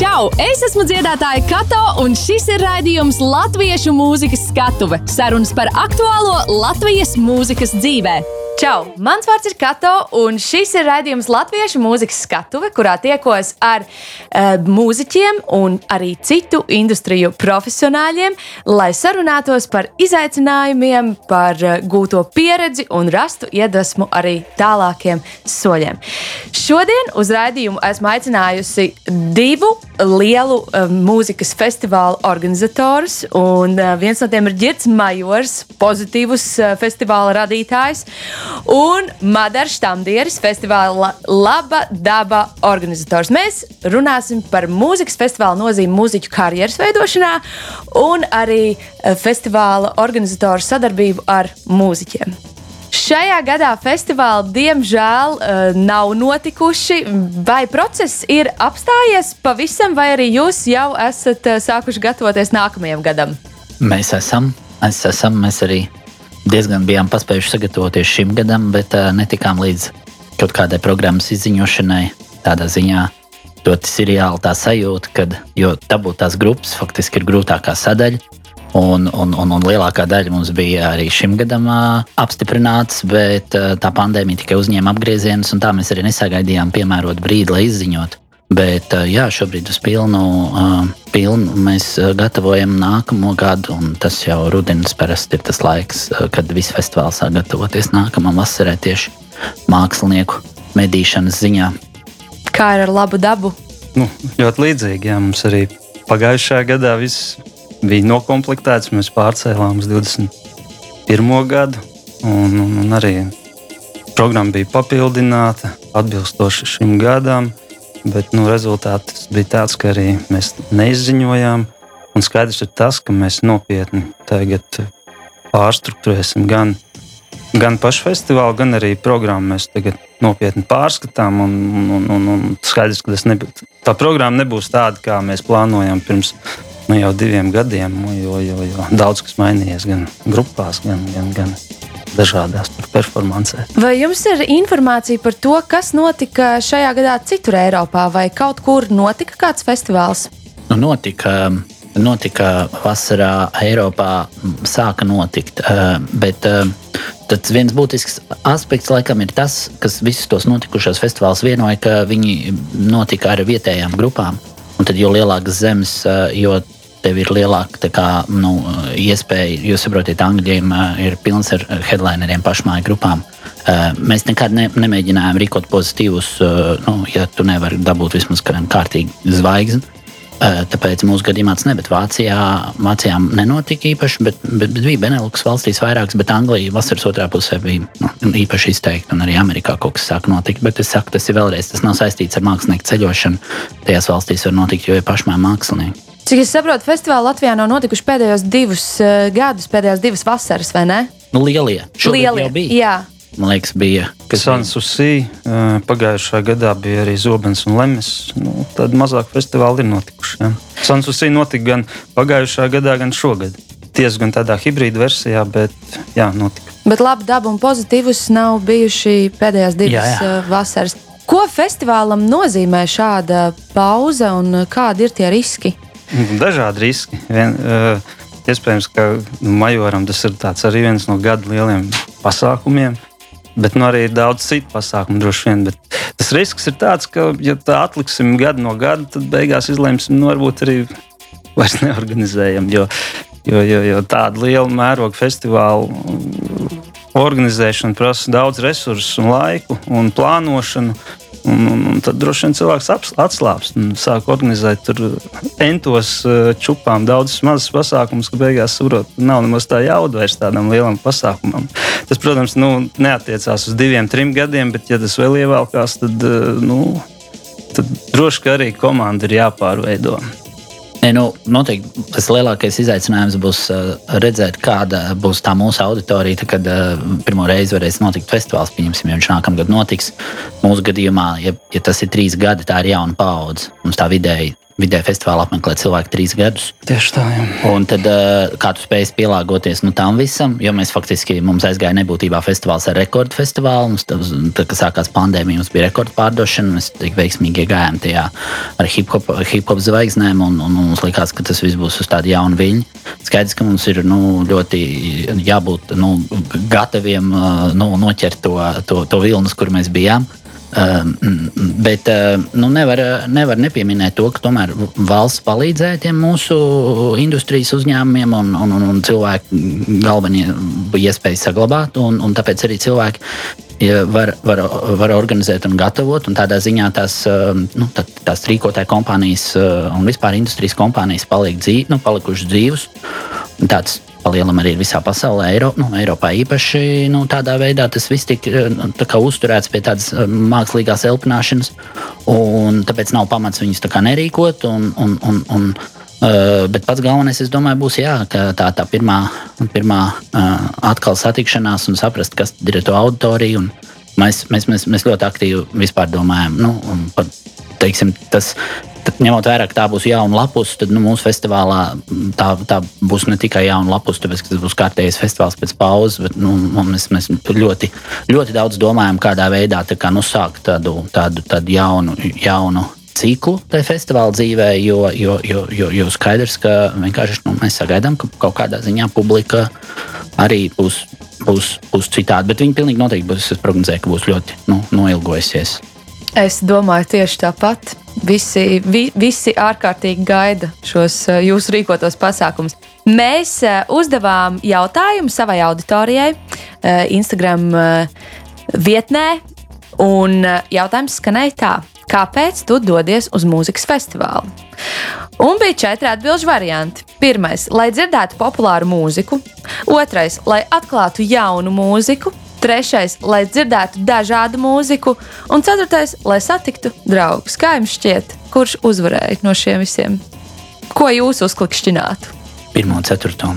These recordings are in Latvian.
Čau! Es esmu dziedātāja Kato, un šis ir raidījums Latviešu mūzikas skatuve - sarunas par aktuālo Latvijas mūzikas dzīvēm. Čau! Mans vārds ir Kato, un šis ir raidījums Latviešu mūzikas skatuve, kurā tiekos ar uh, mūziķiem un arī citu industriju profesionāļiem, lai sarunātos par izaicinājumiem, par uh, gūto pieredzi un rastu iedvesmu arī tālākiem soļiem. Šodien uz raidījumu esmu aicinājusi divu lielu uh, mūzikas festivālu organizatorus, un uh, viens no tiem ir Girts Majors, pozitīvs uh, festivāla radītājs un Madars Štamdieris, festivāla Laba daba organizators. Mēs runāsim par mūzikas festivāla nozīmi mūziķu karjeras veidošanā un arī eh, festivāla organizatoru sadarbību ar mūziķiem. Šajā gadā festivāli diemžēl eh, nav notikuši. Vai process ir apstājies pavisam, vai arī jūs jau esat eh, sākuši gatavoties nākamajam gadam? Mēs esam, mēs esam, mēs arī diezgan bijām paspējuši sagatavoties šim gadam, bet uh, netikām līdz kaut kādai programmas izziņošanai. Tādā ziņā ļoti ir reāli tā sajūta, ka dabūt tās grupas faktiski ir grūtākā sadaļa. Un, un, un, un lielākā daļa mums bija arī šim gadam uh, apstiprināts, bet uh, tā pandēmija tikai uzņēma apgriezienus, un tā mēs arī nesagaidījām piemērot brīdi, lai iziņotu. Bet jā, šobrīd uz pilnu, pilnu mēs gatavojam nākamo gadu, un tas jau rudenis parasti ir tas laiks, kad visi festivāli sāk gatavoties nākamajam vasarai tieši mākslinieku medīšanas ziņā. Kā ir ar labu dabu? Nu, ļoti līdzīgi. Jā, mums arī pagājušajā gadā viss bija noklāpts. Mēs pārcēlām uz 21. gadu, un, un, un arī programma bija papildināta atbilstoši šim gadam. Bet nu, rezultāts bija tāds, ka arī mēs neizziņojām. Un skaidrs ir tas, ka mēs nopietni tagad pārstruktūrēsim gan, gan pašu festivālu, gan arī programmu. Mēs tagad nopietni pārskatām. Un, un, un, un skaidrs, ka nebū, tā programma nebūs tāda, kā mēs plānojam pirms nu, jau diviem gadiem, jo, jo, jo daudz kas mainījies gan grupās, gan, gan, gan dažādās performancēs. Vai jums ir informācija par to, kas notika šajā gadā citur Eiropā, vai kaut kur notika kāds festivāls? Nu, notika. Notika vasarā, Eiropā sāka notikt. Eh, bet eh, tas viens būtisks aspekts, laikam, ir tas, kas visus tos notikušos festivālus vienoja, ka viņi notika ar vietējām grupām. Un tad, jo lielākas zemes, eh, jo tev ir lielāka kā, nu, iespēja. Jūs saprotat, Angļiem ir pilns ar headlineriem, pašmāju grupām. Mēs nekad ne, nemēģinājām rīkot pozitīvus, nu, ja tu nevari dabūt vismaz kārtīgi zvaigzni. Tāpēc mūsu gadījumā tas nebija. Vācijā, Vācijā nenotika īpaši, bet, bet, bet bija Beneluks valstīs vairākas, bet Anglijā vasaras otrā pusē bija nu, īpaši izteikti, un arī Amerikā kaut kas sāk notikt. Bet es saku, tas ir vēlreiz, tas nav saistīts ar mākslinieku ceļošanu. Tajās valstīs var notikt, jo ir pašmāja mākslinieki. Cik es saprotu, festivāli Latvijā nav notikuši pēdējos divus uh, gadus, pēdējās divas vasaras, vai ne? Nu, lielie. Šogad lielie. bija. Jā. Man liekas, bija. Kas Sansusī, uh, pagājušā gadā bija arī Zobens un Lemes. Nu, tad mazāk festivāli ir notikuši. Ja. Sansusī notika gan pagājušā gadā, gan šogad. Tiesa gan tādā hibrīda versijā, bet jā, notika. Bet labi daba un pozitīvs nav bijuši pēdējās divas jā, jā. Uh, vasaras. Ko festivālam nozīmē šāda pauze un kādi ir tie riski? Dažādi riski. Vien, uh, iespējams, ka nu, majoram tas ir arī viens no gada lieliem pasākumiem. Bet nu, arī ir daudz citu pasākumu, droši vien. Bet tas risks ir tāds, ka, ja tā atliksim gadu no gada, tad beigās izlemsim, nu, varbūt arī vairs neorganizējam. Jo, jo, jo, jo tāda liela mēroga festivāla organizēšana prasa daudz resursu, un laiku un plānošanu. Un, un, un tad droši vien cilvēks atslābst un sāk organizēt tur entos eh, čupām daudzas mazas pasākumus, ka beigās saprot, nav nemaz tā jauda vairs tādam lielam pasākumam. Tas, protams, nu, neatiecās uz diviem, trim gadiem, bet, ja tas vēl ievēlkās, tad, eh, nu, tad droši vien arī komanda ir jāpārveido. Ne, nu, noteikti tas lielākais izaicinājums būs uh, redzēt, kāda būs tā mūsu auditorija, tad, kad uh, pirmo reizi varēs notikt festivāls. Pieņemsim, ja viņš nākamgad notiks. Mūsu gadījumā, ja, ja tas ir trīs gadi, tā ir jauna paudze. Mums tā vidēji vidēji festivālā apmeklē cilvēki trīs gadus. Tieši tā. Jā. Un tad, uh, kā tu spēj pielāgoties nu, tam visam, jo mēs faktiski mums aizgāja nebūtībā festivāls ar rekordu festivālu. Mums, tad, kad sākās pandēmija, mums bija rekordu pārdošana. Mēs tik veiksmīgi gājām tajā ar hip hop, hip -hop zvaigznēm, un, un, mums likās, ka tas viss būs uz tāda jauna viļņa. Skaidrs, ka mums ir nu, ļoti jābūt nu, gataviem uh, nu, noķert to, to, to vilnu, kur mēs bijām. Uh, bet uh, nu, nevar, nevar nepieminēt to, ka tomēr valsts palīdzēja tiem mūsu industrijas uzņēmumiem, un, un, un, un cilvēki galvenie iespēja saglabāt. Un, un tāpēc arī cilvēki var, var, var organizēt un gatavot. Un tādā ziņā tās, uh, nu, tā, tās rīkotāju kompānijas un vispār industrijas kompānijas paliek dzīvi, nu, palikušas dzīves. Tāds palielam arī visā pasaulē, Eiro, nu, Eiropā īpaši nu, tādā veidā tas viss tika nu, uzturēts pie tādas eh, mākslīgās elpināšanas, un tāpēc nav pamats viņus tā nerīkot. Un, un, un, un, Uh, bet pats galvenais, es domāju, būs jā, tā, tā pirmā, pirmā uh, atkal satikšanās un saprast, kas ir to auditorija. Mēs, mēs, mēs, mēs ļoti aktīvi vispār domājam nu, par teiksim, tas, Tad, ņemot vērā, ka tā būs jauna lapus, tad nu, mūsu festivālā tā, tā būs ne tikai jauna lapus, tāpēc, ka tas būs kārtējs festivāls pēc pauzes, bet nu, mēs, mēs ļoti, ļoti daudz domājam, kādā veidā kā, nu, sākt tādu, tādu, tādu jaunu, jaunu ciklu tajā festivāla dzīvē, jo, jo, jo, jo, jo skaidrs, ka vienkārši nu, mēs sagaidām, ka kaut kādā ziņā publika arī būs, būs, būs citādi. Bet viņi pilnīgi noteikti būs, es prognozēju, ka būs ļoti nu, noilgojusies. Es domāju, tieši tāpat. Visi, vi, visi ārkārtīgi gaida šos eh, jūsu rīkotos pasākumus. Mēs eh, uzdevām jautājumu savai auditorijai eh, Instagram vietnē, un jautājums skanēja tā: kāpēc tu dodies uz mūzikas festivālu? Un bija četri atbildžu varianti. Pirmais, lai dzirdētu populāru mūziku, otrais, lai atklātu jaunu mūziku, Trešais, lai dzirdētu dažādu mūziku, un ceturtais, lai satiktu draugus. Kā jums šķiet, kurš uzvarēja no šiem visiem? Ko jūs uzklikšķinātu? Pirmā un ceturtā.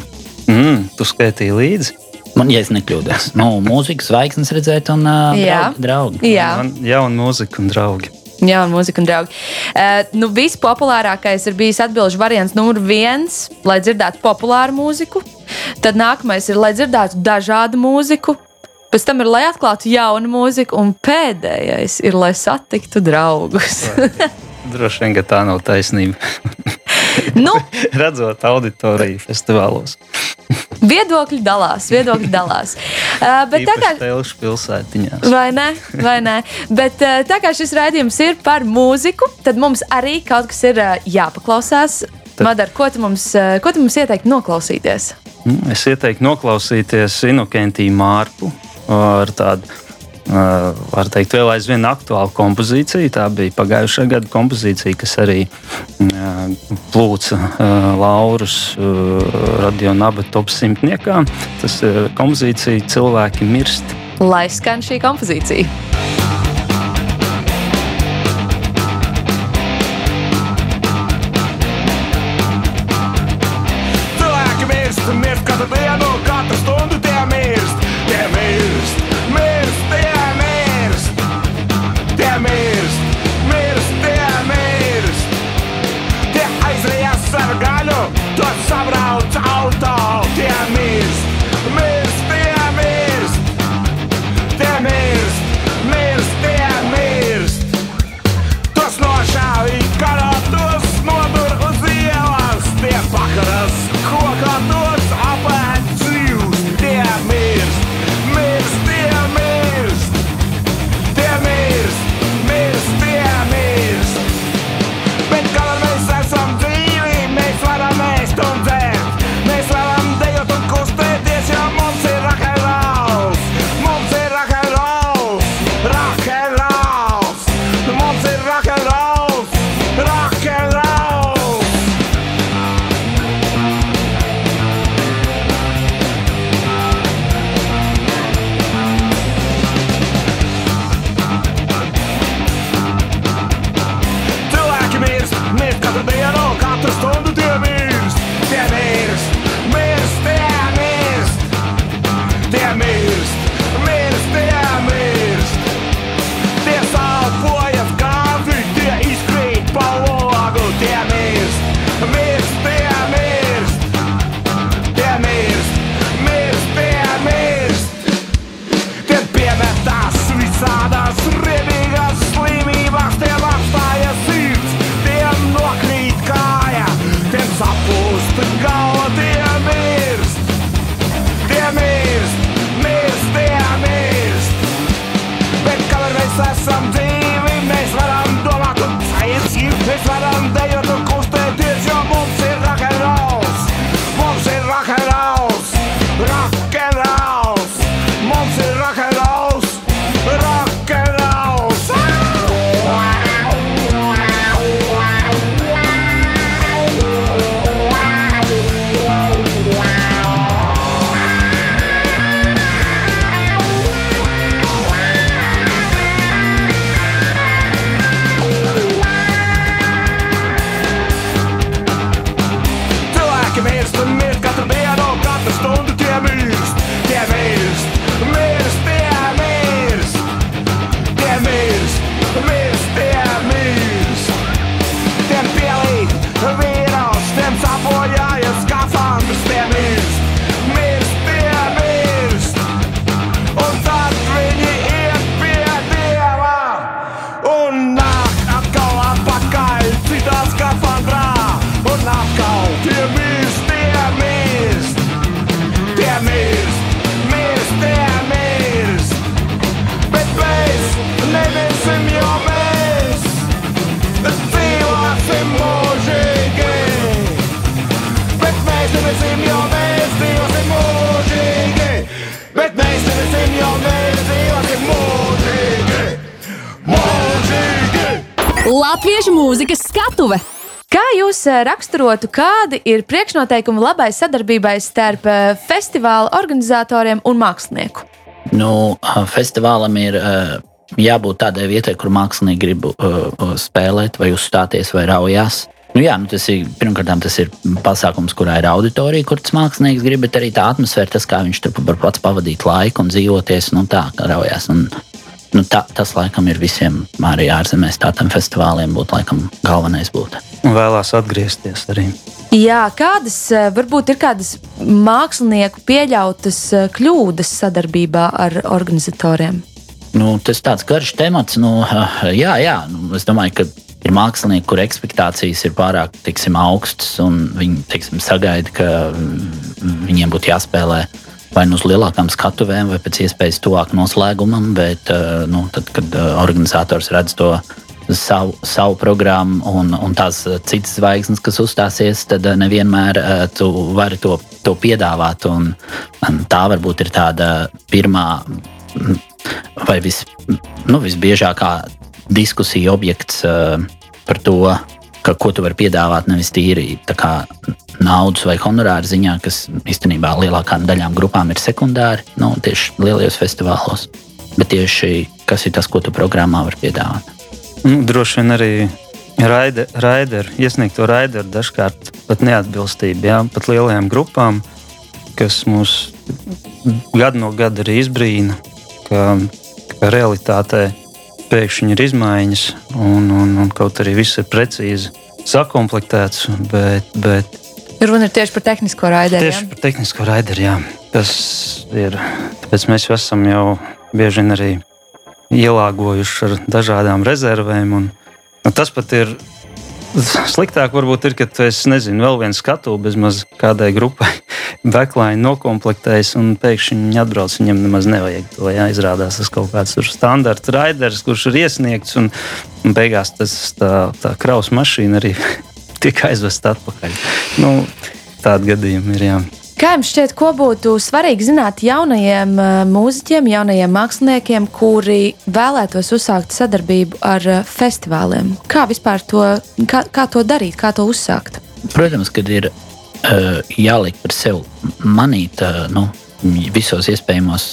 Mm, tu skaitīji līdzi. Man, ja es nekļūdos, nu, mūzikas zvaigznes redzēt, un uh, draugi. draugi. Jā, Man jauna mūzika un draugi. Jā, un mūzika un draugi. Uh, nu, vispopulārākais ir bijis atbildžu variants numur viens, lai dzirdētu populāru mūziku. Tad nākamais ir, lai dzirdētu dažādu mūziku. Pēc tam ir, lai atklātu jaunu mūziku, un pēdējais ir, lai satiktu draugus. Droši vien, ka tā nav taisnība. nu, Redzot auditoriju festivālos. viedokļi dalās, viedokļi dalās. Uh, bet tā kā Telšu pilsētiņās. Vai ne? Vai ne? Bet uh, tā kā šis raidījums ir par mūziku, tad mums arī kaut kas ir uh, jāpaklausās. Tad... Madara, ko tu mums, uh, ko tu mums ieteiktu noklausīties? Es ieteiktu noklausīties Inokentiju Mārpu ar tādu. Var teikt, vēl aizvien aktuāla kompozīcija. Tā bija pagājušā gada kompozīcija, kas arī plūca laurus radio naba top simtniekā. Tas ir kompozīcija Cilvēki mirst. Lai skan šī kompozīcija. Latviešu mūzikas skatuve! Kā jūs eh, raksturotu, kādi ir priekšnoteikumi labai sadarbībai starp eh, festivāla organizatoriem un mākslinieku? Nu, festivālam ir jābūt tādai vietai, kur mākslinieki grib spēlēt, vai uzstāties, vai raujās. Nu, jā, nu tas ir pirmkārt, tas ir pasākums, kurā ir auditorija, kur tas mākslinieks grib, bet arī tā atmosfēra, tas, kā viņš tur var pats pavadīt laiku un dzīvoties, nu, tā kā raujās. Un, Nu, tā, tas laikam ir visiem arī ārzemēs tādiem festivāliem, būtu laikam galvenais. Būt. Un vēlās atgriezties arī. Jā, kādas eh, varbūt ir kādas mākslinieku pieļautas eh, kļūdas sadarbībā ar organizatoriem? Nu, tas ir tāds garš temats. Nu, jā, jā nu, es domāju, ka ir mākslinieki, kur expectācijas ir pārāk tiksim, augstas, un viņi tiksim, sagaida, ka viņiem būtu jāspēlē vai nu uz lielākām skatuvēm, vai pēc iespējas tuvāk noslēgumam. Bet, eh, nu, tad, kad eh, organizators redz to savu, savu programmu un, un tās citas zvaigznes, kas uzstāsies, tad eh, nevienmēr tu vari to, to piedāvāt. Un, un tā varbūt ir tāda pirmā vai vis, nu, visbiežākā diskusija objekts par to, ka, ko tu vari piedāvāt nevis tīri naudas vai honorāra ziņā, kas īstenībā lielākām daļām grupām ir sekundāri, nu, tieši lielajos festivālos. Bet tieši kas ir tas, ko tu programmā vari piedāvāt? Nu, droši vien arī raide, raideru, iesniegto raideru dažkārt pat neatbilstība, jā, pat lielajām grupām, kas mūs gadu no gada arī izbrīna, ka, ka realitātē pēkšņi ir izmaiņas, un, un, un kaut arī viss ir precīzi sakomplektēts. Bet, bet Runa ir tieši par tehnisko raideru. Tieši par tehnisko raideru, jā. Tas ir. Tāpēc mēs esam jau bieži vien arī ielāgojuši ar dažādām rezervēm. Un, nu, tas pat ir Sliktāk varbūt ir, ka tu esi, nezinu, vēl viens skatu bez kādai grupai, backline noklāpējis, un pēkšņi viņi atbrauc. Viņam nemaz nevajag to. Jā, izrādās tas kaut kāds standarta raiders, kurš ir iesniegts, un, un beigās tas, tā, tā kraus mašīna arī tika aizvesta atpakaļ. Nu, Tādi gadījumi ir. Jā. Kā jums šķiet, ko būtu svarīgi zināt jaunajiem uh, mūziķiem, jaunajiem māksliniekiem, kuri vēlētos uzsākt sadarbību ar uh, festivāliem? Kā vispār to, kā, kā to darīt, kā to uzsākt? Protams, kad ir uh, jāliek par sevi manīt uh, nu, visos iespējamos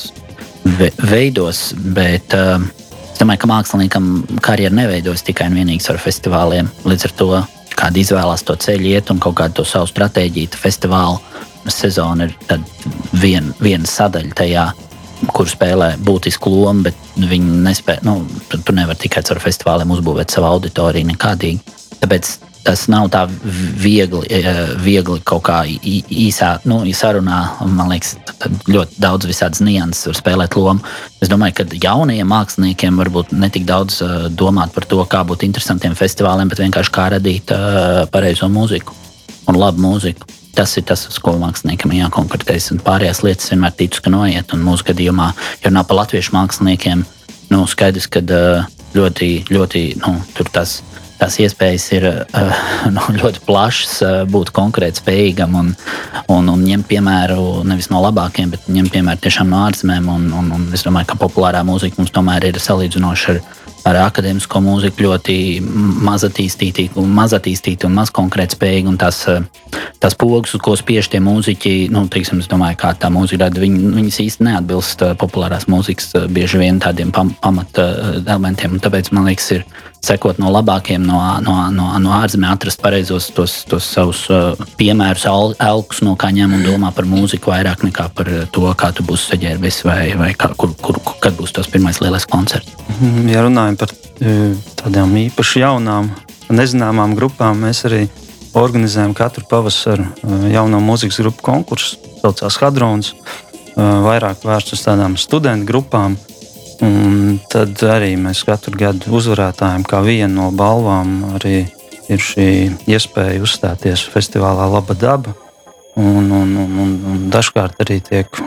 ve veidos, bet uh, es domāju, ka māksliniekam karjeras neveidojas tikai un vienīgi ar festivāliem. Līdz ar to kāda izvēlās to ceļu iet un kaut kādu savu stratēģiju, festivālu sezona ir viena vien sadaļa tajā, kur spēlē būtisku lomu, bet viņi nespēja. Nu, tu, nevari tikai ar festivāliem uzbūvēt savu auditoriju nekādīgi. Tāpēc tas nav tā viegli, eh, viegli kaut kā īsā nu, sarunā. Man liekas, ļoti daudz visādas nianses var spēlēt lomu. Es domāju, ka jaunajiem māksliniekiem varbūt ne tik daudz eh, domāt par to, kā būt interesantiem festivāliem, bet vienkārši kā radīt uh, pareizo mūziku un labu mūziku. Tas ir tas, uz ko māksliniekam jākonkretējas. Un pārējās lietas vienmēr ticu, ka noiet. Un mūsu gadījumā, ja runā par latviešu māksliniekiem, nu, skaidrs, ka ļoti, ļoti nu, tur tas tās iespējas ir uh, nu, ļoti plašas, uh, būt konkrēti spējīgam un, un, un ņemt piemēru nevis no labākiem, bet ņemt piemēru tiešām no ārzemēm. Un, un, un es domāju, ka populārā mūzika mums tomēr ir salīdzinoši ar ar akadēmisko mūziku ļoti maz attīstīti, maz attīstīti un maz konkrēti spējīgi. Tās, tās pogas, ko spiež tie mūziķi, nu, teiksim, domāju, kā tā mūzika rada, viņi, viņas īsti neatbilst populārās mūzikas bieži vien tādiem pam, pamata elementiem. Tāpēc man liekas, ir sekot no labākiem, no, no, no, no ārzemēm, atrast pareizos tos, tos savus piemērus, elkus, no kā ņem un domā par mūziku vairāk nekā par to, kā tu būsi saģērbies vai, vai kā, kur, kur, kad būs tas pirmais lielais koncerts. Mhm, ja runājam par e, tādām īpaši jaunām, nezināmām grupām, mēs arī organizējam katru pavasaru e, jauno mūzikas grupu konkursu. Tas saucās Hadrons, e, vairāk vērsts uz tādām studentu grupām. Un tad arī mēs katru gadu uzvarētājiem, kā vienu no balvām, arī ir šī iespēja uzstāties festivālā Laba daba. Un, un, un, un, un dažkārt arī tiek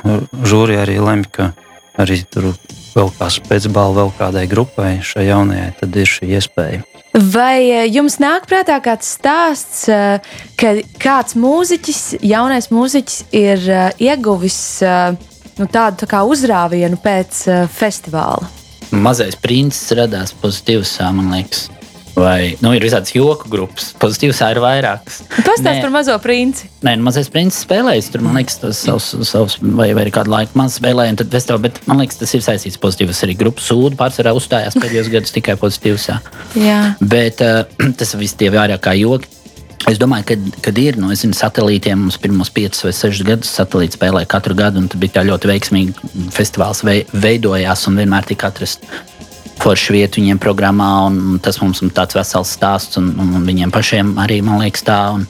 žūri arī lemj, ka arī tur vēl kāds pēcbalva vēl kādai grupai šai jaunajai, tad ir šī iespēja. Vai eh, jums nāk prātā kāds stāsts, eh, ka kāds mūziķis, jaunais mūziķis, ir eh, ieguvis nu, tādu tā kā uzrāvienu pēc festivāla. Mazais princis radās pozitīvs, man liekas. Vai nu, ir visādas joku grupas, pozitīvas ir vairākas. Pastāst par mazo princi. Nē, nu, mazais princis spēlējas. Tur, man liekas, tas savs, savs vai, vai kādu laiku maz spēlēja. Tad festivālā, bet man liekas, tas ir saistīts pozitīvas. Arī grupas sūdu pārsvarā uzstājās pēdējos gados tikai pozitīvas. Jā. Bet uh, tas viss tie vairāk kā joki. Es domāju, ka, kad ir nu, zinu, satelītiem, mums pirmos piecus vai sešus gadus satelīti spēlēja katru gadu, un tas bija ļoti veiksmīgi. Festivāls veidojās un vienmēr tika atrasts foršu vietu viņiem programmā, un tas mums ir tāds vesels stāsts, un, un viņiem pašiem arī, man liekas, tā. Un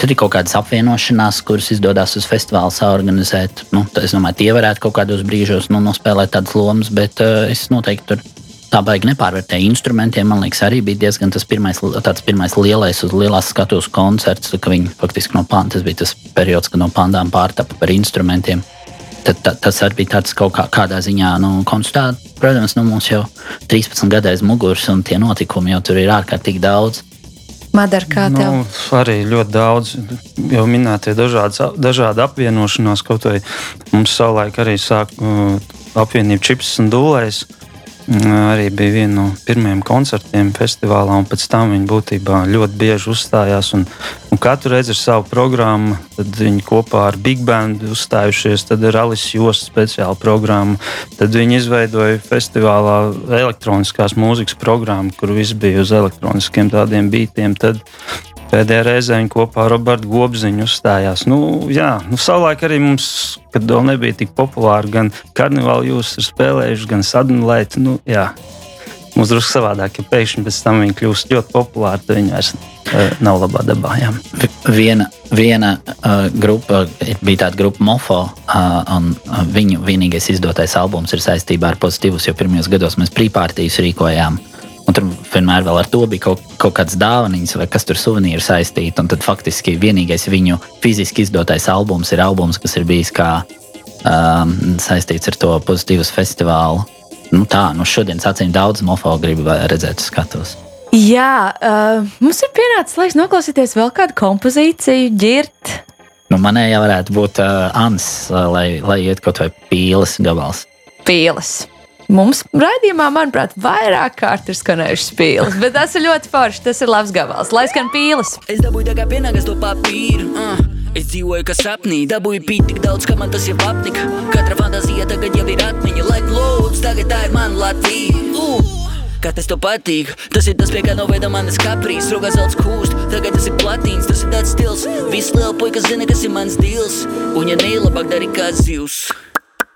tad ir kaut kādas apvienošanās, kuras izdodas uz festivālu saorganizēt. Nu, es domāju, tie varētu kaut kādos brīžos nu, nospēlēt tādas lomas, bet uh, es noteikti tur tā baigi nepārvērtēja instrumentiem. Man liekas, arī bija diezgan tas pirmais, pirmais lielais uz lielās skatuves koncerts, ka viņi faktiski no pānta, tas bija tas periods, kad no pāndām pārtapa par instrumentiem. Tad, ta, tas arī bija tāds kaut kā, kādā ziņā nu, konstatēts. Protams, nu, mums jau 13 gadu aiz muguras, un tie notikumi jau tur ir ārkārtīgi daudz. Madara, kā tev? Nu, arī ļoti daudz, jau minētie dažādas, dažādi apvienošanās. Kaut vai mums savulaik arī sāk uh, apvienība čips un dūlēs. Uh, arī bija viena no pirmajiem koncertiem festivālā, un pēc tam viņi būtībā ļoti bieži uzstājās. Un, un katru reizi ar savu programmu, tad viņi kopā ar Big Band uzstājušies, tad ir Alice Josta speciāla programma. Tad viņi izveidoja festivālā elektroniskās mūzikas programmu, kur viss bija uz elektroniskiem tādiem beatiem. Tad Pēdējā reizē viņi kopā ar Robertu Gobziņu uzstājās. Nu, jā, nu, savulaik arī mums, kad vēl nebija tik populāri, gan karnevāli jūs ir spēlējuši, gan sadnulēt. Nu, jā. Mums drusku savādāk, ja pēkšņi pēc tam viņi kļūst ļoti populāri, tad viņi vairs uh, nav labā dabā. Jā. Viena, viena uh, grupa bija tāda grupa Mofo, uh, un uh, viņu vienīgais izdotais albums ir saistībā ar pozitīvus, jo pirmajos gados mēs prīpārtījus rīkojām. Un tur vienmēr ar to bija kaut, kaut kādas dāvanas, vai kas tur suvenīri saistīti. Un tad faktiski vienīgais viņu fiziski izdotais albums ir albums, kas ir bijis kā um, saistīts ar to pozitīvas festivālu. Nu, tā, nu šodienas acīm daudz mofo grib redzēt skatos. Jā, uh, mums ir pienācis laiks noklausīties vēl kādu kompozīciju, ģirt. Nu, manējā varētu būt uh, Ans, uh, lai, lai iet kaut vai pīles gabals. Pīles. Mums raidījumā, manuprāt, vairāk kārt ir skanējušas pīles, bet tas ir ļoti forši. Tas ir labs gabals, lai skan pīles. Es dabūju tā kā pienākas to papīru. Uh. Es dzīvoju kā sapnī, dabūju pīt tik daudz, ka man tas jau apnika. Katra fantāzija tagad jau ir atmiņa, lai lūdzu, tagad tā ir mana Latvija. Uh. Kā tas tev patīk? Tas ir tas, pie kā noveda manas kaprīs. Rokās zelts kūst, tagad tas ir platīns, tas ir tāds stils. Visi liela puika zina, kas ir mans dils. Un ja nelabāk dari kā zivs.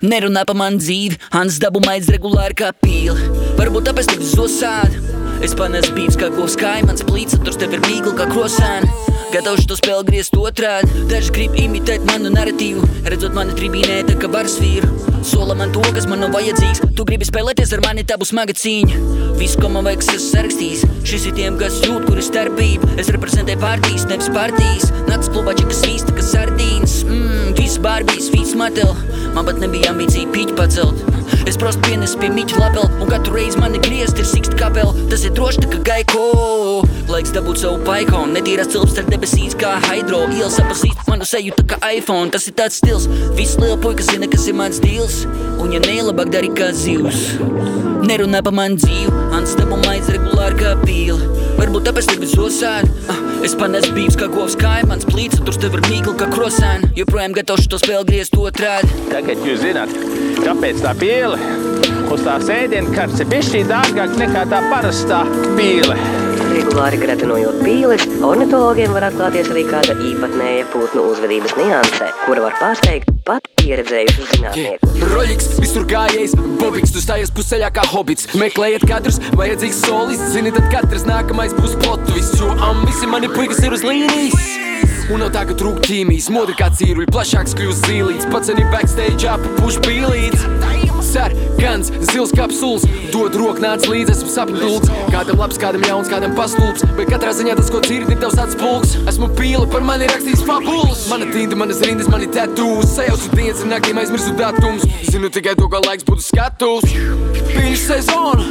Nerunā par manu dzīvi, Hans dabu maiz regulāri kā pīle. Varbūt tāpēc tik zosādi. Es panesu bīts kā govs kaimans, plīca, tur tev ir mīkla kā krosāni. Gatavs to spēli griezt otrādi. Daži grib imitēt manu narratīvu, redzot mani tribīnē, tā kā varas vīru. Sola man to, kas man nav vajadzīgs. Tu gribi spēlēties ar mani, tā būs smaga cīņa. Viss, ko man vajag, es sarakstīs. Šis ir tiem, kas jūt, kur ir starpība. Es reprezentēju partijas, nevis partijas. Nāc klubā, kas vīsta, kas sardīnas. Mmm, viss barbijas, viss matel. Man pat nebija ambīcija pīķi pacelt. Es prostu pienesu pie mīķa lapela, un katru reizi mani griezt ir siksta kapela. Tas ir droši tā kā gaiko. Laiks dabūt savu paikonu. Netīrās cilps ar debesīs kā hidro. Ielas apazīt manu seju tā kā iPhone. Tas ir tāds stils. Visi liela puika zina, kas ir mans dīls. Un ja nelabāk dari kā zivs. Nerunā pa man dzīvi, Ants tev maiz regulāri kā pīla. Varbūt tāpēc tevi zosēn. Ah, es panesu bīvs kā govs kaimans, plīts, tur tev ir mīkli kā krosēn. Joprojām gatavs to spēli griezt otrādi. Tagad jūs zināt, kāpēc tā pīle uz tās ēdienu kartes ir bišķī dārgāk nekā tā parastā pīle. Regulāri gretinojot pīles, ornitologiem var atklāties arī kāda īpatnēja putnu uzvedības nianse, kura var pārsteigt pat pieredzējušus zinātniekus. Roļiks, visur gājējis, bobiks, tu stājies pusceļā kā hobits. Meklējiet katrs, vajadzīgs solis, zini, tad katrs nākamais būs plotvis, jo am visi mani puikas ir uz līnijas. Un nav tā, ka trūk ķīmijas, modri kā cīruļi, plašāks kļūst zīlīts, pats arī backstage appuš pīlīts. Sarkans, zils kapsuls, dod roku nāc līdzi, esmu sapņults. Kādam labs, kādam jauns, kādam pastulps, bet katrā ziņā tas, ko dzirdi, ir tavs atspulks. Esmu pīle, par mani rakstīs fabulas. Mana tinta, manas rindas, mani tatūs, sajaucu dienas un naktīm aizmirsu datums. Zinu tikai to, ka laiks būtu skatus. Pīļu sezona,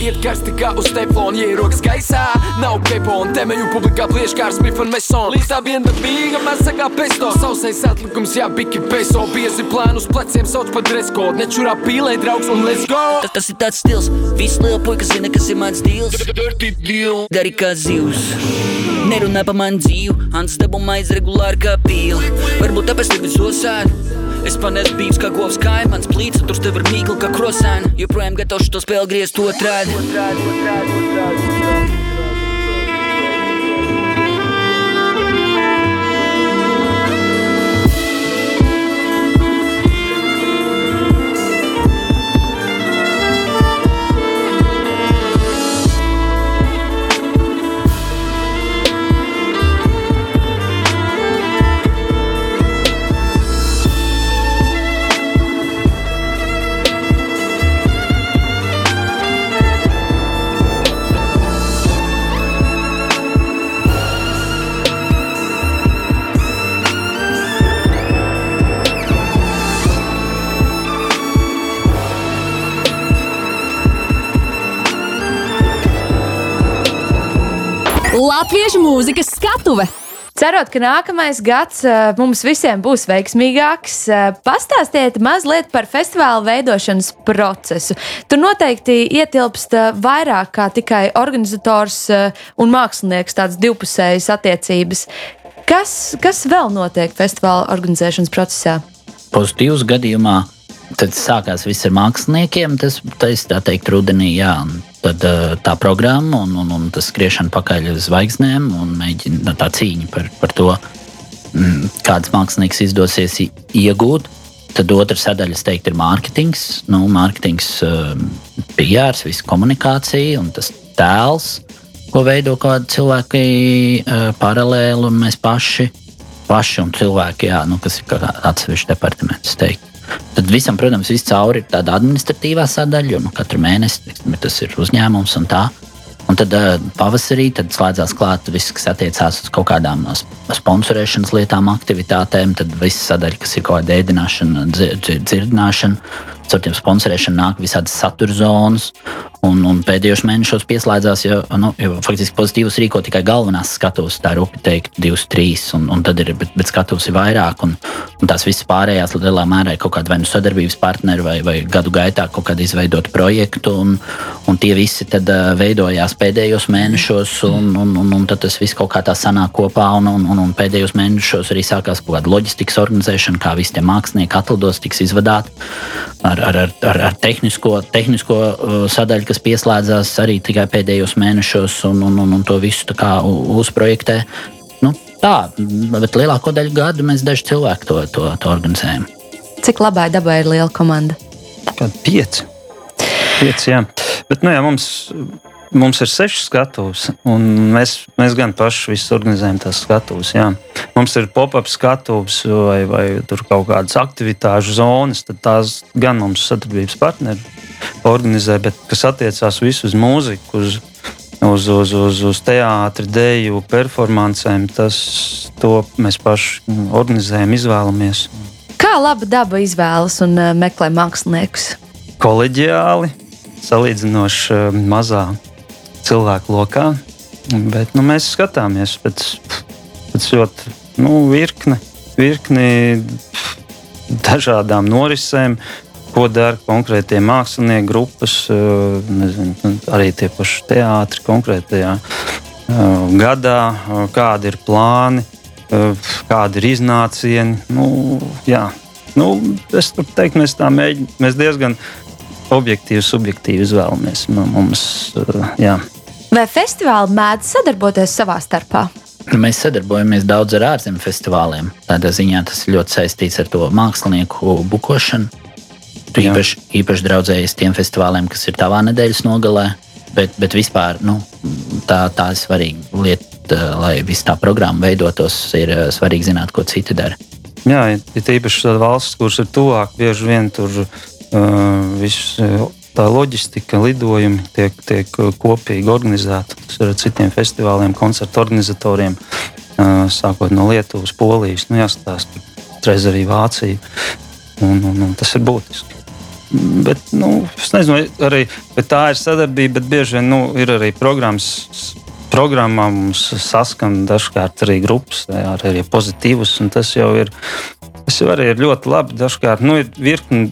iet karsti kā uz teflona, ierokas gaisā, nav kepona, temeļu publikā plieš kā ar Smith un Mason. Līdz tā viena dabīga, masa kā pesto, sausais atlikums, jā, biki peso, biezi plānu uz pleciem sauc par dresko, nečurā pīlē draugs un let's go! Tas, tas ir tāds stils, visi liela puika zina, kas ir mans dīls. Dari kā zivs. Nerunā pa man dzīvi, Ants dabu maiz regulāri kā pīla. Varbūt tāpēc tevi zosēn. Es panesu bīvs kā govs kaimans, plīts, tur tev ir mīkli kā krosēn. Joprojām gatavs to spēli griezt otrādi. Latviešu mūzikas skatuve! Cerot, ka nākamais gads uh, mums visiem būs veiksmīgāks, uh, pastāstiet mazliet par festivāla veidošanas procesu. Tur noteikti ietilpst uh, vairāk kā tikai organizators un mākslinieks, tādas divpusējas attiecības. Kas, kas vēl notiek festivāla organizēšanas procesā? Pozitīvs gadījumā Tad sākās viss ar māksliniekiem. Tas, tas tā teikt, rudenī, jā. Tad tā programma un, un, un tas skriešana pakaļ uz zvaigznēm un mēģina tā cīņa par, par to, mm, kāds mākslinieks izdosies iegūt. Tad otra sadaļa, teiktu, ir mārketings. Nu, mārketings, PR, visa komunikācija un tas tēls, ko veido kādi cilvēki paralēli un mēs paši. Paši un cilvēki, jā, nu, kas ir atsevišķs departaments. Teikt. Tad visam, protams, viscaur ir tāda administratīvā sadaļa, jo nu, katru mēnesi tas ir uzņēmums un tā. Un tad uh, pavasarī tad slēdzās klāt viss, kas attiecās uz kaut kādām sponsorēšanas lietām, aktivitātēm. Tad viss sadaļa, kas ir kaut kāda ēdināšana, dzirdināšana. Caur tiem sponsorēšanu nāk visādas satura zonas. Un, un pēdējos mēnešos pieslēdzās, jo, nu, jo faktiski pozitīvas rīko tikai galvenās skatuves, tā rupi teikt, divas, trīs, un, un tad ir, bet, bet skatuves ir vairāk, un, un tās visas pārējās lielā mērā ir kaut kāda vai nu sadarbības partneri, vai, vai gadu gaitā kaut kāda izveidota projektu, un, un tie visi tad uh, veidojās pēdējos mēnešos, un, un, un, un tad tas viss kaut kā tā sanāk kopā, un, un, un, un pēdējos mēnešos arī sākās kaut kāda loģistikas organizēšana, kā visi tie mākslinieki atlidos tiks izvadāti ar, ar, ar, ar, tehnisko, tehnisko uh, sadaļu, kas pieslēdzās arī tikai pēdējos mēnešos, un, un, un, un to visu uzprojektē. Nu, tā, bet lielāko daļu gadu mēs daži cilvēki to, to, to organizējam. Cik labai dabai ir liela komanda? Pieci. Pieci, jā. Bet, nu, jā, mums Mums ir seši skatuves, un mēs, mēs gan paši organizējam tās skatuves. Jā. Mums ir pop-up skatuves vai, vai kaut kādas aktivitāšu zonas, tad tās gan mums sadarbības partneri organizē, bet kas attiecās visu uz mūziku, uz, uz, uz, uz, uz teātri, dēļu, performancēm, tas mēs paši organizējam, izvēlamies. Kā laba daba izvēlas un uh, meklē māksliniekus? Koleģiāli, salīdzinoši uh, mazā cilvēku lokā. Bet nu, mēs skatāmies pēc, pēc ļoti nu, virkni, virkni dažādām norisēm, ko dara konkrētie mākslinieki, grupas, nezinu, arī tie paši teātri konkrētajā gadā, kādi ir plāni, kādi ir iznācieni. Nu, jā, nu, es teiktu, mēs tā mēģinām, mēs diezgan objektīvi, subjektīvi izvēlamies. Mums, jā. Vai festivāli mēdz sadarboties savā starpā? Mēs sadarbojamies daudz ar ārzemju festivāliem. Tādā ziņā tas ir ļoti saistīts ar to mākslinieku bukošanu. Tu īpaši, īpaši draudzējies tiem festivāliem, kas ir tavā nedēļas nogalē. Bet, bet vispār nu, tā, tā ir svarīga lieta, lai viss tā programma veidotos. Ir eh, svarīgi zināt, ko citi dara. Jā, ir īpaši tādas valsts, kuras ir tuvāk, bieži vien tur uh, viss tā loģistika, lidojumi tiek, tiek kopīgi organizēti. Tas ir ar citiem festivāliem, koncertu organizatoriem, sākot no Lietuvas, Polijas, nu, jāstāsta, reiz arī Vācija. Un, un, un tas ir būtiski. Bet, nu, es nezinu, arī tā ir sadarbība, bet bieži vien nu, ir arī programmas. Programmā mums saskan dažkārt arī grupas, ar arī pozitīvus, un tas jau ir, tas jau arī ir ļoti labi. Dažkārt nu, ir virkni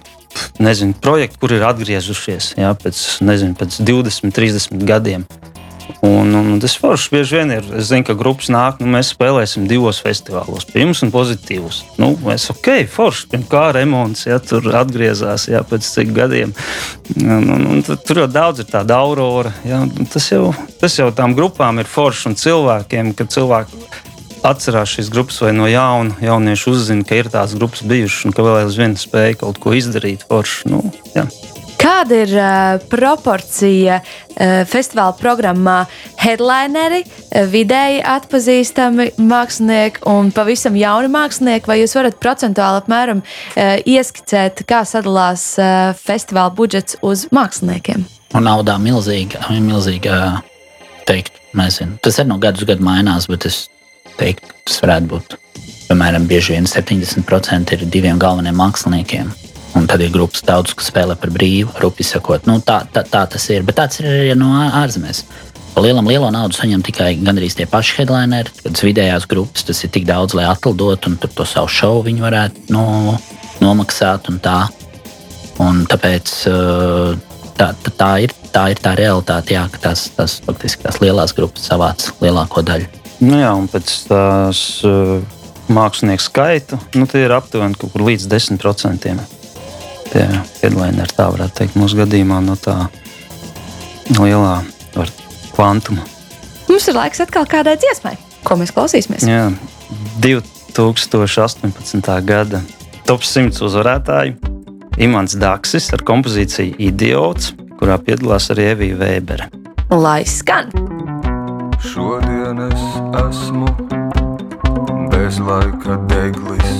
nezinu, projekti, kur ir atgriezušies jā, pēc, nezinu, pēc 20, 30 gadiem. Un, un tas forši bieži vien ir. Es zinu, ka grupas nāk, nu, mēs spēlēsim divos festivālos, pirms un pozitīvus. Nu, mēs ok, forši, kā remonts, ja tur atgriezās jā, pēc cik gadiem. Un, un, un, tur jau daudz ir tāda aurora. Jā, tas, jau, tas jau tām grupām ir forši un cilvēkiem, ka cilvēki atcerās šīs grupas, vai no jauna jaunieši uzzina, ka ir tādas grupas bijušas un ka vēl aizvien spēja kaut ko izdarīt. Forši, nu, jā. Kāda ir uh, proporcija uh, festivāla programmā? Headlineri, uh, vidēji atpazīstami mākslinieki un pavisam jauni mākslinieki, vai jūs varat procentuāli apmēram uh, ieskicēt, kā sadalās uh, festivāla budžets uz māksliniekiem? Un naudā milzīga, milzīga teikt, nezinu. Tas arī no gada uz gadu mainās, bet es teikt, tas varētu būt. Piemēram, bieži vien 70% ir diviem galvenajiem māksliniekiem. Un tad ir grupas daudz, kas spēlē par brīvu, rupi sakot. Nu, tā, tā, tā tas ir. Bet tāds ir arī no ārzemēs. Lielam lielo naudu saņem tikai gandrīz tie paši headlineri. Kad vidējās grupas tas ir tik daudz, lai atlidotu un to savu šovu viņi varētu no, nomaksāt. Un tā. un tāpēc tā, tā, tā, ir, tā ir tā realitāte, jā, ka tās, tās, faktiski, tās lielās grupas savāc lielāko daļu. Nu jā, un pēc tās uh, mākslinieku skaita nu, tie ir aptuveni kaut kur līdz 10%. Tie headlineri, tā varētu teikt, mūsu gadījumā no tā lielā var, kvantuma. Mums ir laiks atkal kādai dziesmai, ko mēs klausīsimies. Jā, 2018. gada top 100 uzvarētāju Imants Daksis ar kompozīciju Idiots, kurā piedalās arī Evija Vēbere. Lai skan! Šodien es esmu bez laika deglis.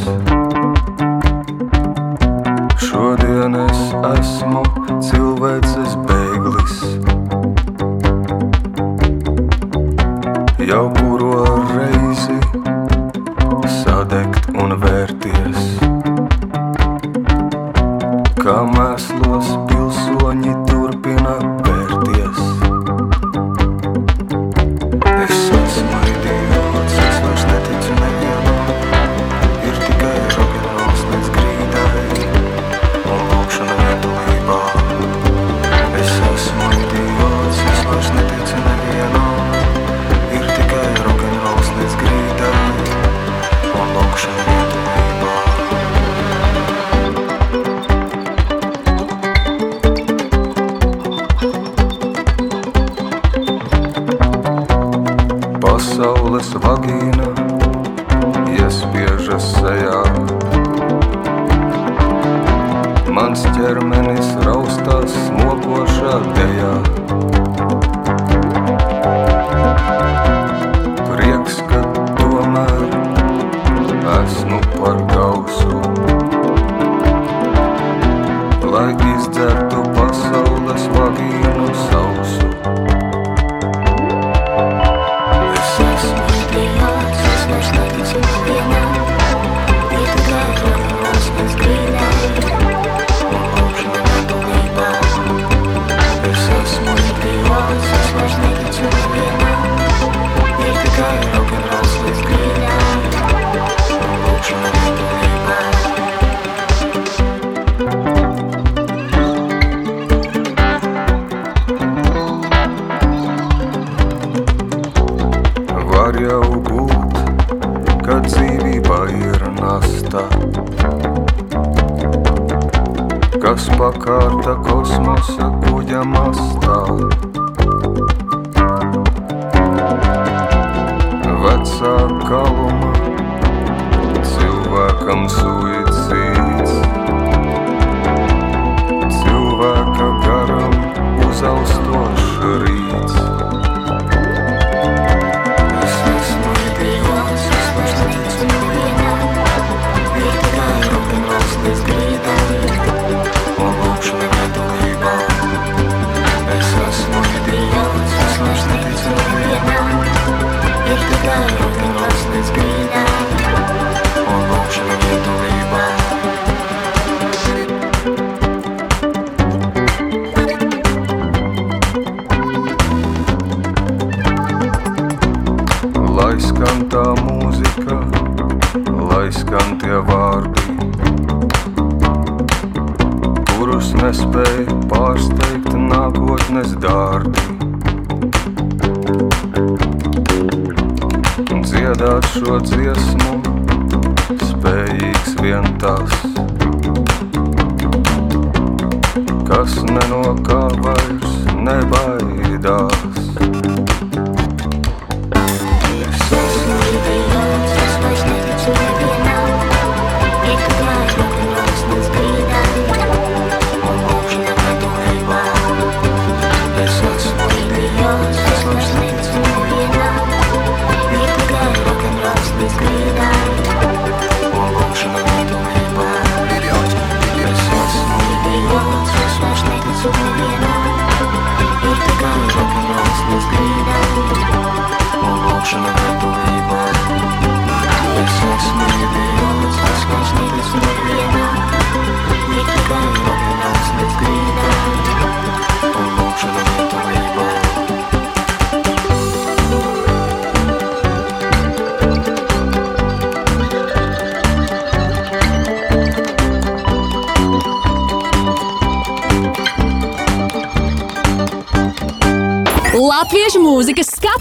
Šodien es esmu cilvēces bēglis. Jau kuro reizi sadegt un vērties. Kā mēslos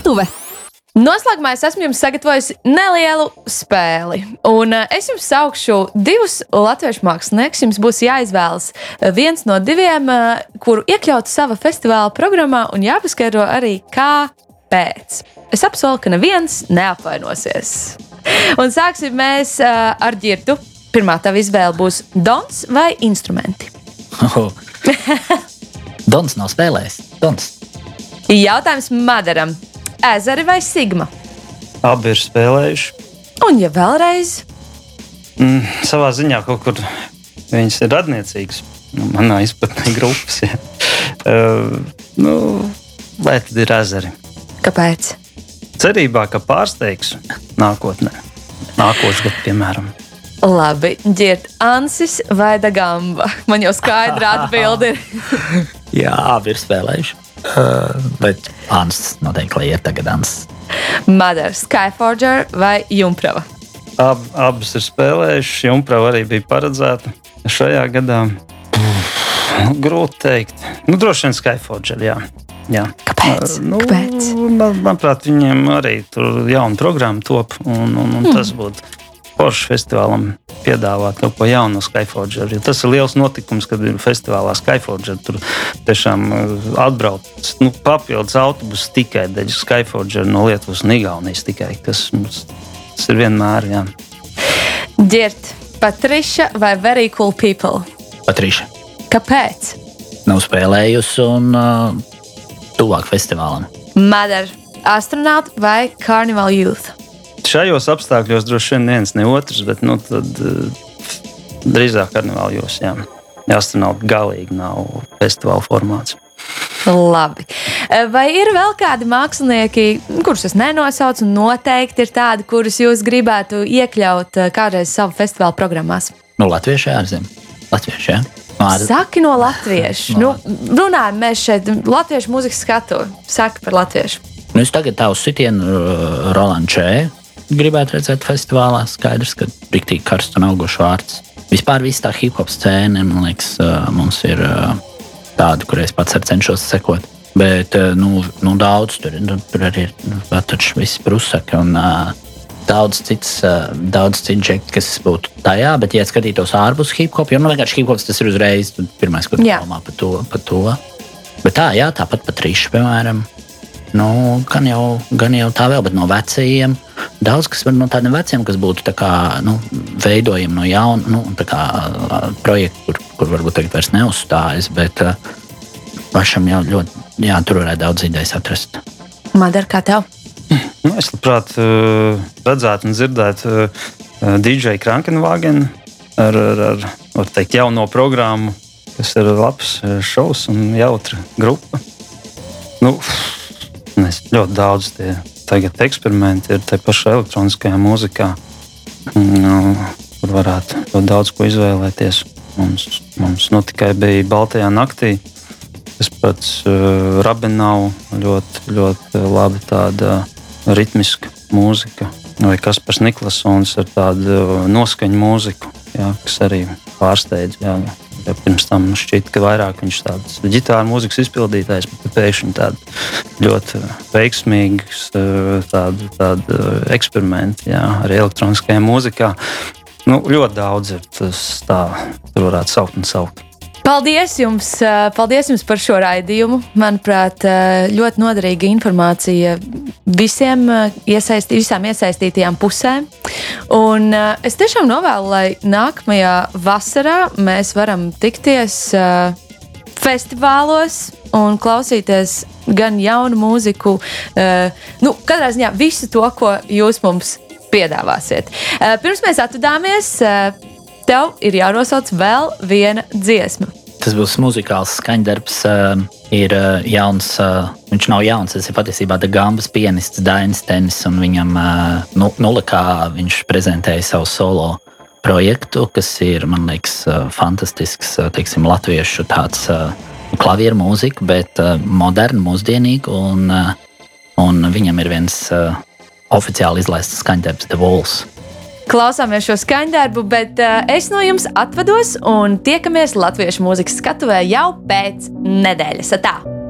skatuve! Noslēgumā es esmu jums sagatavojusi nelielu spēli. Un uh, es jums saukšu divus latviešu māksliniekus. Jums būs jāizvēlas viens no diviem, uh, kuru iekļaut savā festivāla programmā, un jāpaskaidro arī, kāpēc. Es apsolu, ka neviens neapvainosies. Un sāksim mēs uh, ar ģirtu. Pirmā tava izvēle būs dons vai instrumenti. Dons nav spēlējis. Dons. Jautājums Madaram. Ezeri vai Sigma? Abi ir spēlējuši. Un, ja vēlreiz, Mm, savā ziņā kaut kur viņas ir radniecīgas. Nu, manā izpratnē, grupas. Ja. Uh, nu, lai tad ir ezeri. kāpēc? Cerībā, ka pārsteigs nākotnē. Nākošais gads, piemēram. Labi, ģirt Ansis vai Dagamba. Man jau skaidra atbilde ir. Jā, abi ir spēlējuši. Uh, bet Ansis noteikti ir tagad Ansis. Mother, Skyforger vai Jumprava. Ab, abas ir spēlējušas. Jumprava arī bija paredzēta šajā gadā. Nu, grūti pateikt. Nu, droši vien Skyforger. Jā. Jā. Kāpēc? Nu, Kāpēc? Man, manuprāt, viņiem arī tur jauna programma top. Un, un, un tas būtu Porsche festivālam piedāvāt kaut ko jaunu no Skyforger. Jo tas ir liels notikums, kad ir festivālā Skyforger. Tur tiešām uh, atbrauc nu, papildus autobusu tikai dēļ Skyforger no Lietuvas un Igaunijas tikai. Tas, mums, tas ir vienmēr. Jā. Ģirt Patriša vai Very Cool People. Patriša Kāpēc? nav spēlējusi un uh, tuvāk festivālam. Mother, Astronaut vai Carnival Youth. Šajos apstākļos droši vien neviens ne otrs, bet nu, tad, uh, drīzāk karnevāļos. Jā. Astronauts galīgi nav festivāla formāts. Labi. Vai ir vēl kādi mākslinieki, kurus es nenosaucu, un noteikti ir tādi, kurus jūs gribētu iekļaut eh, kādreiz savā festivāla programmās? Nu, Latviešu ārzemē. Latviešu, jā. Ār- Saki no latviešu. Nu, runājam, mēs šeit latviešu mūzikas skatu. Saki par latviešu. Nu, es tagad tādu sitienu Rolandu Čēju gribētu redzēt festivālā. Skaidrs, ka rīktīgi karsts un augošs vārds. Vispār viss tā hip hop scēna, man liekas, mums ir tāda, kurai es pats cenšos sekot. Bet nu, nu, daudz tur, nu, tur arī ir nu, taču viss brusaki un daudz cits, daudz cits žekļi, kas būtu tajā, bet, ja skatītos ārpus hip hop, jo nu, vienkārši hip hops tas ir uzreiz pirmais, ko domā par to, par to. Bet tā, jā, tāpat pat rīša, piemēram. Nu, gan, jau, gan jau tā vēl, bet no vecajiem. Daudz kas var no tādiem veciem, kas būtu kā, nu, veidojami no jauna, nu, tā kā projekti, kur, kur varbūt tagad vairs neuzstājas. Bet pašam jau ļoti, jā, tur varētu daudz idejas atrast. Madara, kā tev? Nu, es labprāt redzētu un dzirdētu DJ Krankenvāgenu ar, ar, ar, var teikt, jauno programmu, kas ir labs šovs un jautra grupa. Nu, ļoti daudz tie tagad eksperimenti ir te pašā elektroniskajā mūzikā, nu, kur varētu ļoti daudz ko izvēlēties. Mums, mums nu, tikai bija Baltijā naktī. Tas pats uh, Rabinau ļoti, ļoti labi tāda ritmiska mūzika. Vai Kaspars Niklausons ar tādu noskaņu mūziku, jā, kas arī pārsteidz. Jā. Ja pirms tam šķiet, ka vairāk viņš ir tāds ģitāra mūzikas izpildītājs, bet pēkšņi tādi ļoti veiksmīgs tādu, tādu eksperimenti jā, arī elektroniskajā mūzikā. Nu, ļoti daudz ir tas, tā, varētu saukt un saukt. Paldies jums, eh, paldies jums par šo raidījumu. Manuprāt, eh, ļoti noderīga informācija visiem eh, iesaisti, visām iesaistītajām pusēm. Un es tiešām novēlu, lai nākamajā vasarā mēs varam tikties festivālos un klausīties gan jaunu mūziku, nu, katrā ziņā visu to, ko jūs mums piedāvāsiet. Pirms mēs atvadāmies, tev ir jānosauc vēl viena dziesma. Tas būs muzikāls skaņdarbs. Uh, ir uh, jauns, uh, viņš nav jauns. Tas ir patiesībā Gambas pianists Dainis Tenis. Viņam uh, nu, nulikā viņš prezentēja savu solo projektu, kas ir, man liekas, fantastisks, teiksim, latviešu tāds klavieru mūzika, bet moderna, mūsdienīga. Un, un viņam ir viens oficiāli izlaists skaņdarbs The Walls. Klausāmies šo skaņdarbu, bet uh, es no jums atvados un tiekamies Latviešu mūzikas skatuvē jau pēc nedēļas. Tā!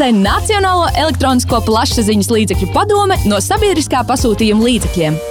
Līdzfinansē Nacionālo elektronisko plašsaziņas līdzekļu padome no sabiedriskā pasūtījuma līdzekļiem.